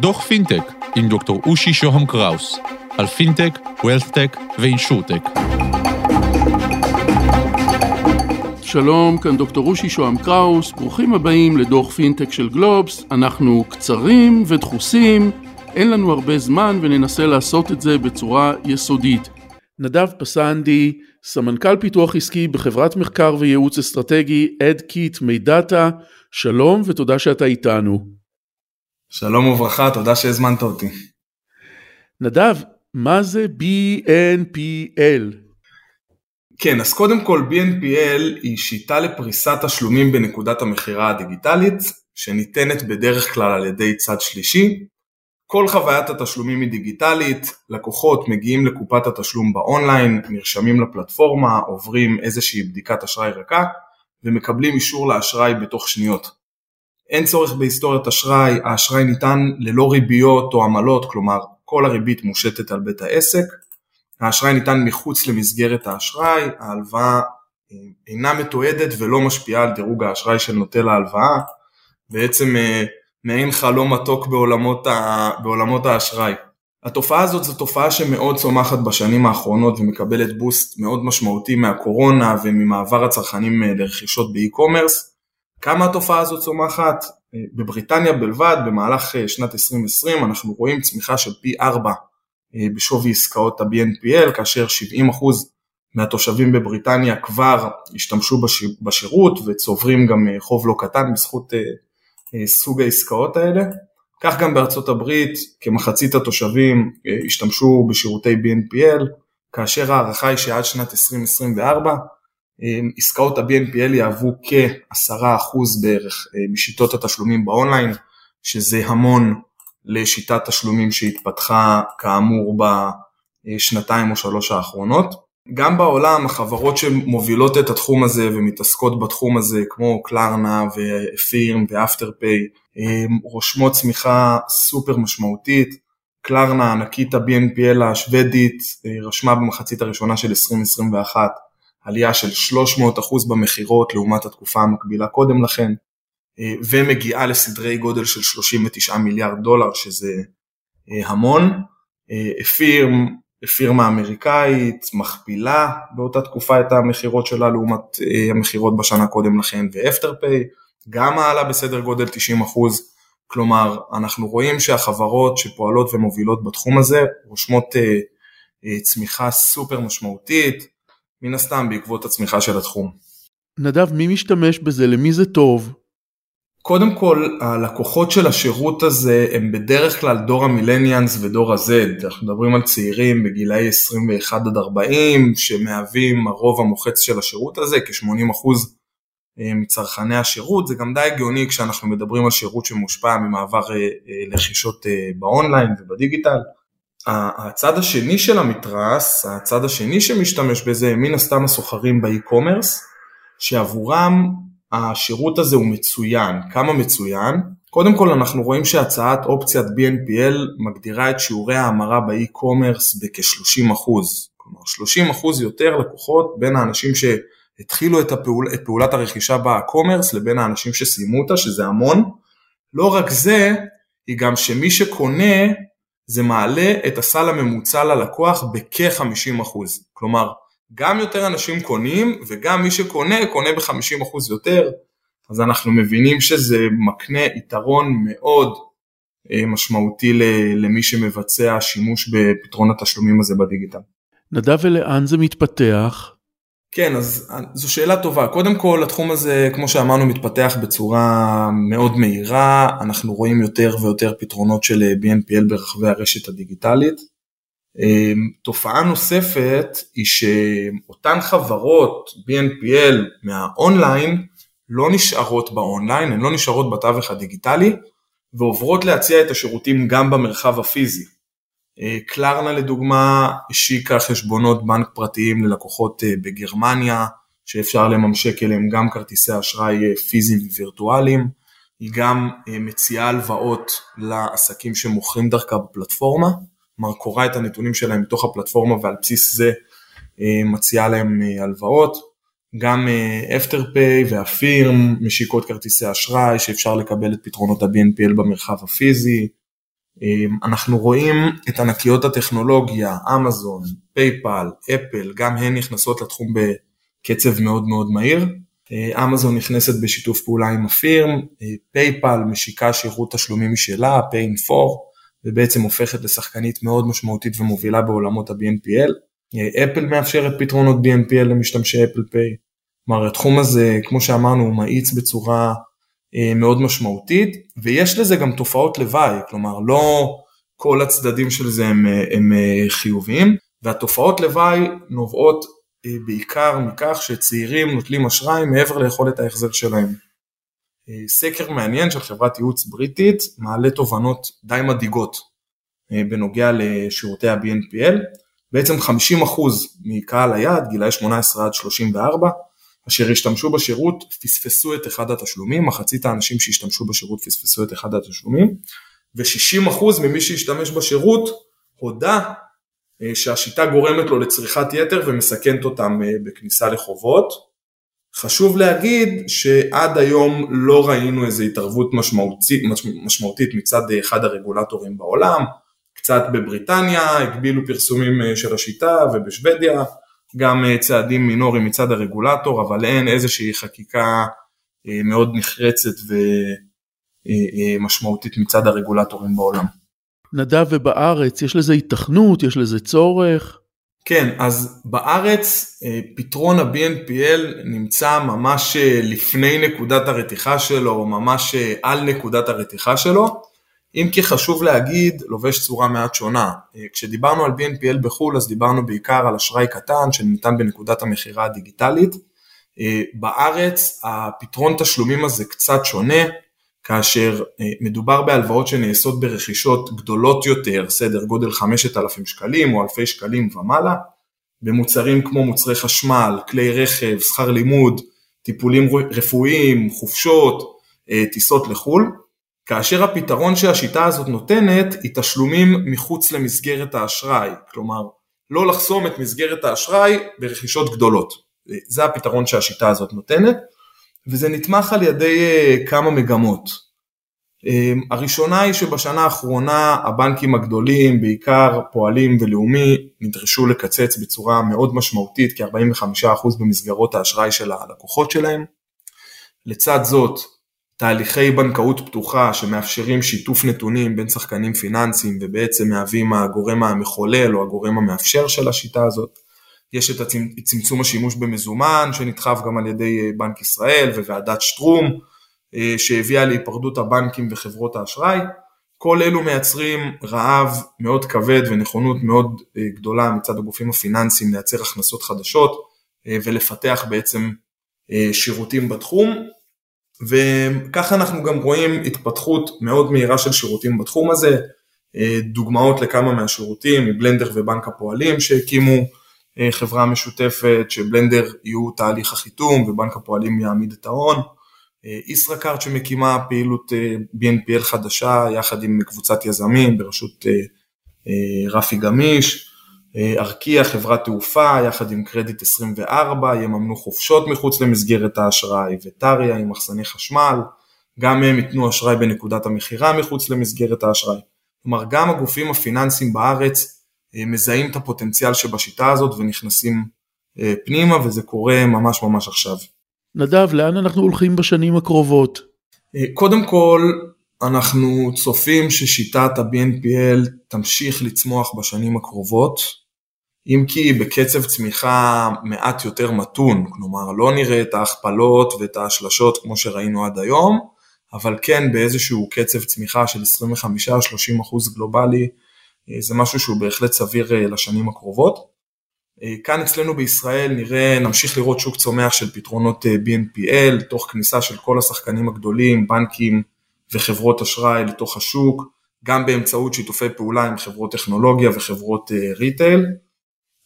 דוח פינטק עם דוקטור אושי שוהם קראוס על פינטק, WealthTech ואינשורטק. שלום, כאן דוקטור אושי שוהם קראוס, ברוכים הבאים לדוח פינטק של גלובס. אנחנו קצרים ודחוסים, אין לנו הרבה זמן וננסה לעשות את זה בצורה יסודית. נדב פסנדי, סמנכ"ל פיתוח עסקי בחברת מחקר וייעוץ אסטרטגי אדקיט מידאטה, שלום ותודה שאתה איתנו. שלום וברכה, תודה שהזמנת אותי. נדב, מה זה BNPL? כן, אז קודם כל BNPL היא שיטה לפריסת תשלומים בנקודת המכירה הדיגיטלית, שניתנת בדרך כלל על ידי צד שלישי. כל חוויית התשלומים היא דיגיטלית, לקוחות מגיעים לקופת התשלום באונליין, נרשמים לפלטפורמה, עוברים איזושהי בדיקת אשראי רכה ומקבלים אישור לאשראי בתוך שניות. אין צורך בהיסטוריית אשראי, האשראי ניתן ללא ריביות או עמלות, כלומר כל הריבית מושתת על בית העסק, האשראי ניתן מחוץ למסגרת האשראי, ההלוואה אה, אינה מתועדת ולא משפיעה על דירוג האשראי של נוטל ההלוואה, בעצם אה, מעין חלום מתוק בעולמות, ה... בעולמות האשראי. התופעה הזאת זו תופעה שמאוד צומחת בשנים האחרונות ומקבלת בוסט מאוד משמעותי מהקורונה וממעבר הצרכנים אה, לרכישות באי-קומרס. כמה התופעה הזאת צומחת? בבריטניה בלבד במהלך שנת 2020 אנחנו רואים צמיחה של פי 4 אה, בשווי עסקאות ה-BNPL, כאשר 70% מהתושבים בבריטניה כבר השתמשו בשירות וצוברים גם אה, חוב לא קטן בזכות אה, סוג העסקאות האלה. כך גם בארצות הברית כמחצית התושבים השתמשו בשירותי BNPL, כאשר הערכה היא שעד שנת 2024 עסקאות ה-BNPL יהוו כ-10% בערך משיטות התשלומים באונליין, שזה המון לשיטת תשלומים שהתפתחה כאמור בשנתיים או שלוש האחרונות. גם בעולם החברות שמובילות את התחום הזה ומתעסקות בתחום הזה כמו קלרנה ופירם ואפטרפיי רושמות צמיחה סופר משמעותית. קלרנה ענקית ה-BNPL השוודית רשמה במחצית הראשונה של 2021 עלייה של 300% במכירות לעומת התקופה המקבילה קודם לכן. אה, ומגיעה לסדרי גודל של 39 מיליארד דולר שזה אה, המון. אה, פירם, פירמה אמריקאית מכפילה באותה תקופה את המכירות שלה לעומת המכירות בשנה קודם לכן ואפטרפיי גם מעלה בסדר גודל 90 אחוז. כלומר אנחנו רואים שהחברות שפועלות ומובילות בתחום הזה רושמות צמיחה סופר משמעותית מן הסתם בעקבות הצמיחה של התחום. נדב מי משתמש בזה? למי זה טוב קודם כל הלקוחות של השירות הזה הם בדרך כלל דור המילניאנס ודור ה-Z, אנחנו מדברים על צעירים בגילאי 21 עד 40 שמהווים הרוב המוחץ של השירות הזה, כ-80% אה, מצרכני השירות, זה גם די הגיוני כשאנחנו מדברים על שירות שמושפע ממעבר אה, אה, לרכישות באונליין ובדיגיטל. הצד השני של המתרס, הצד השני שמשתמש בזה, מן הסתם הסוחרים באי-קומרס, שעבורם השירות הזה הוא מצוין. כמה מצוין? קודם כל אנחנו רואים שהצעת אופציית BNPL מגדילה את שיעורי ההמרה באי-קומרס בכ-30%. כלומר 30% יותר לקוחות בין האנשים שהתחילו את, הפעול, את פעולת הרכישה בקומרס לבין האנשים שסיימו אותה, שזה המון. לא רק זה, היא גם שמי שקונה זה מעלה את הסל הממוצע ללקוח בכ-50%. כלומר, גם יותר אנשים קונים וגם מי שקונה קונה ב-50% יותר, אז אנחנו מבינים שזה מקנה יתרון מאוד אה, משמעותי למי שמבצע שימוש בפתרון התשלומים הזה בדיגיטל. נדב ולאן זה מתפתח? כן, אז זו שאלה טובה. קודם כל, התחום הזה, כמו שאמרנו, מתפתח בצורה מאוד מהירה. אנחנו רואים יותר ויותר פתרונות של אה, BNPL ברחבי הרשת הדיגיטלית. אמ, תופעה נוספת היא שאותן חברות BNPL מהאונליין לא נשארות באונליין, הן לא נשארות בתווך הדיגיטלי ועוברות להציע את השירותים גם במרחב הפיזי. אה, קלרנה לדוגמה השיקה חשבונות בנק פרטיים ללקוחות אה, בגרמניה שאפשר לממשק אליהם גם כרטיסי אשראי אה, פיזיים ווירטואליים, היא גם מציעה הלוואות לעסקים שמוכרים דרכה בפלטפורמה. כלומר קוראת את הנתונים שלהם מתוך הפלטפורמה ועל בסיס זה אה, מציעה להם אה, הלוואות. גם אפטרפיי ואפירם משיקות כרטיסי אשראי שאפשר לקבל את פתרונות ה-BNPL במרחב הפיזי. אנחנו רואים את ענקיות הטכנולוגיה, אמזון, פייפל, אפל, גם הן נכנסות לתחום בקצב מאוד מאוד מהיר. אמזון נכנסת בשיתוף פעולה עם אפירם, פייפל משיקה שירות תשלומים משלה, Pay 4, ובעצם הופכת לשחקנית מאוד משמעותית ומובילה בעולמות ה-BNPL. אפל מאפשרת פתרונות BNPL למשתמשי אפל פיי. כלומר התחום הזה כמו שאמרנו הוא מאיץ בצורה אה, מאוד משמעותית ויש לזה גם תופעות לוואי כלומר לא כל הצדדים של זה הם, אה, הם אה, חיוביים והתופעות לוואי נובעות בעיקר מכך שצעירים נוטלים אשראי מעבר ליכולת ההחזר שלהם. סקר מעניין של חברת ייעוץ בריטית מעלה תובנות די מדאיגות בנוגע לשירותי ה-BNPL בעצם 50% מקהל היעד, גילאי 18 עד 34, אשר השתמשו בשירות פספסו את אחד התשלומים, מחצית האנשים שהשתמשו בשירות פספסו את אחד התשלומים, ו-60% ממי שהשתמש בשירות הודה אה, שהשיטה גורמת לו לצריכת יתר ומסכנת אותם אה, בכניסה לחובות. חשוב להגיד שעד היום לא ראינו איזו התערבות משמעותית, משמעותית מצד אחד הרגולטורים בעולם, קצת בבריטניה, הגבילו פרסומים אה, של השיטה ובשוודיה, גם אה, צעדים מינוריים מצד הרגולטור, אבל אין איזושהי חקיקה אה, מאוד נחרצת ומשמעותית מצד הרגולטורים בעולם. נדב, ובארץ יש לזה התכנות, יש לזה צורך? כן, אז בארץ פתרון ה-BNPL נמצא ממש לפני נקודת הרתיחה שלו, ממש על נקודת הרתיחה שלו. אם כי חשוב להגיד, לובש צורה מעט שונה. אה, כשדיברנו על BNPL בחו"ל אז דיברנו בעיקר על אשראי קטן שניתן בנקודת המכירה הדיגיטלית. אה, בארץ הפתרון תשלומים הזה קצת שונה, כאשר אה, מדובר בהלוואות שנעשות ברכישות גדולות יותר, סדר גודל 5,000 שקלים או אלפי שקלים ומעלה, במוצרים כמו מוצרי חשמל, כלי רכב, שכר לימוד, טיפולים רפואיים, חופשות, טיסות לחו"ל. כאשר הפתרון שהשיטה הזאת נותנת היא תשלומים מחוץ למסגרת האשראי, כלומר לא לחסום את מסגרת האשראי ברכישות גדולות, זה הפתרון שהשיטה הזאת נותנת וזה נתמך על ידי אה, כמה מגמות. אה, הראשונה היא שבשנה האחרונה הבנקים הגדולים, בעיקר פועלים ולאומי, נדרשו לקצץ בצורה מאוד משמעותית, כ-45% במסגרות האשראי של הלקוחות שלהם. לצד זאת, תהליכי בנקאות פתוחה שמאפשרים שיתוף נתונים בין שחקנים פיננסיים ובעצם מהווים הגורם המחולל או הגורם המאפשר של השיטה הזאת. יש את צמצום השימוש במזומן שנדחף גם על ידי אה, בנק ישראל וועדת שטרום אה, שהביאה להיפרדות הבנקים וחברות האשראי. כל אלו מייצרים רעב מאוד כבד ונכונות מאוד אה, גדולה מצד הגופים הפיננסיים לייצר הכנסות חדשות ולפתח בעצם שירותים בתחום. וככה אנחנו גם רואים התפתחות מאוד מהירה של שירותים בתחום הזה, דוגמאות לכמה מהשירותים מבלנדר ובנק הפועלים שהקימו חברה משותפת, שבלנדר יהיו תהליך החיתום ובנק הפועלים יעמיד את ההון, אה, ישראכרט שמקימה פעילות BNPL חדשה יחד עם קבוצת יזמים בראשות רפי גמיש, ארקיע, חברת תעופה, יחד עם קרדיט 24, יממנו חופשות מחוץ למסגרת האשראי, וטריה עם מחסני חשמל, גם הם ייתנו אשראי בנקודת המכירה מחוץ למסגרת האשראי. כלומר, גם הגופים הפיננסיים בארץ אה, מזהים את הפוטנציאל שבשיטה הזאת ונכנסים אה, פנימה, וזה קורה ממש ממש עכשיו. נדב, לאן אנחנו הולכים בשנים הקרובות? אה, קודם כל, אנחנו צופים ששיטת ה-BNPL תמשיך לצמוח בשנים הקרובות, אם כי בקצב צמיחה מעט יותר מתון, כלומר לא נראה את ההכפלות ואת ההשלשות כמו שראינו עד היום, אבל כן באיזשהו קצב צמיחה של 25-30% גלובלי, אה, זה משהו שהוא בהחלט סביר אה, לשנים הקרובות. אה, כאן אצלנו בישראל נראה, נמשיך לראות שוק צומח של פתרונות BNPL, תוך כניסה של כל השחקנים הגדולים, בנקים וחברות אשראי לתוך השוק, גם באמצעות שיתופי פעולה עם חברות טכנולוגיה וחברות ריטייל.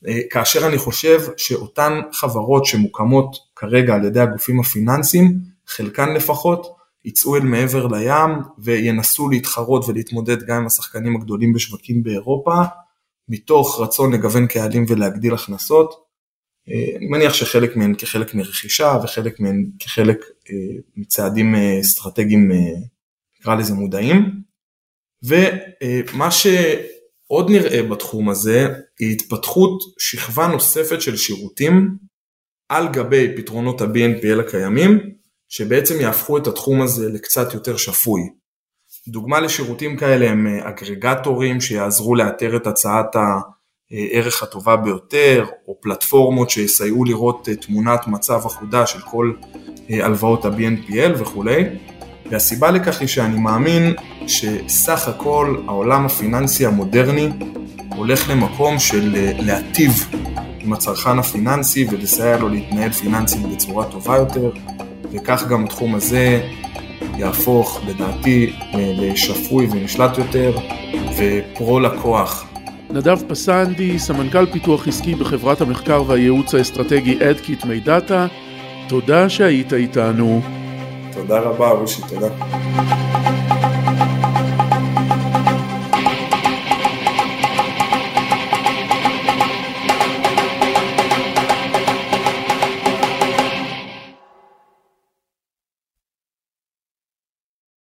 אה, כאשר אני חושב שאותן חברות שמוקמות כרגע על ידי הגופים הפיננסיים, חלקן לפחות, יצאו אל מעבר לים וינסו להתחרות ולהתמודד גם עם השחקנים הגדולים בשווקים באירופה, מתוך רצון לגוון קהלים ולהגדיל הכנסות. אני מניח שחלק מהן כחלק מרכישה וחלק מהן כחלק מצעדים אסטרטגיים, נקרא לזה מודעים. ומה שעוד נראה בתחום הזה היא התפתחות שכבה נוספת של שירותים על גבי פתרונות ה-BNPL הקיימים, שבעצם יהפכו את התחום הזה לקצת יותר שפוי. דוגמה לשירותים כאלה הם אה, אגרגטורים שיעזרו לאתר את הצעת הערך הטובה ביותר, או פלטפורמות שיסייעו לראות אה, תמונת מצב אחודה של כל אה, הלוואות ה-BNPL וכולי. והסיבה לכך היא שאני מאמין שסך הכל העולם הפיננסי המודרני הולך למקום של להטיב עם הצרכן הפיננסי ולסייע לו להתנהל פיננסית בצורה טובה יותר, וכך גם התחום הזה יהפוך לדעתי לשפוי ונשלט יותר ופרו לקוח. נדב פסנדי, סמנכ"ל פיתוח עסקי בחברת המחקר והייעוץ האסטרטגי אדקיט מידאטה, תודה שהיית איתנו. תודה רבה, רושי, תודה.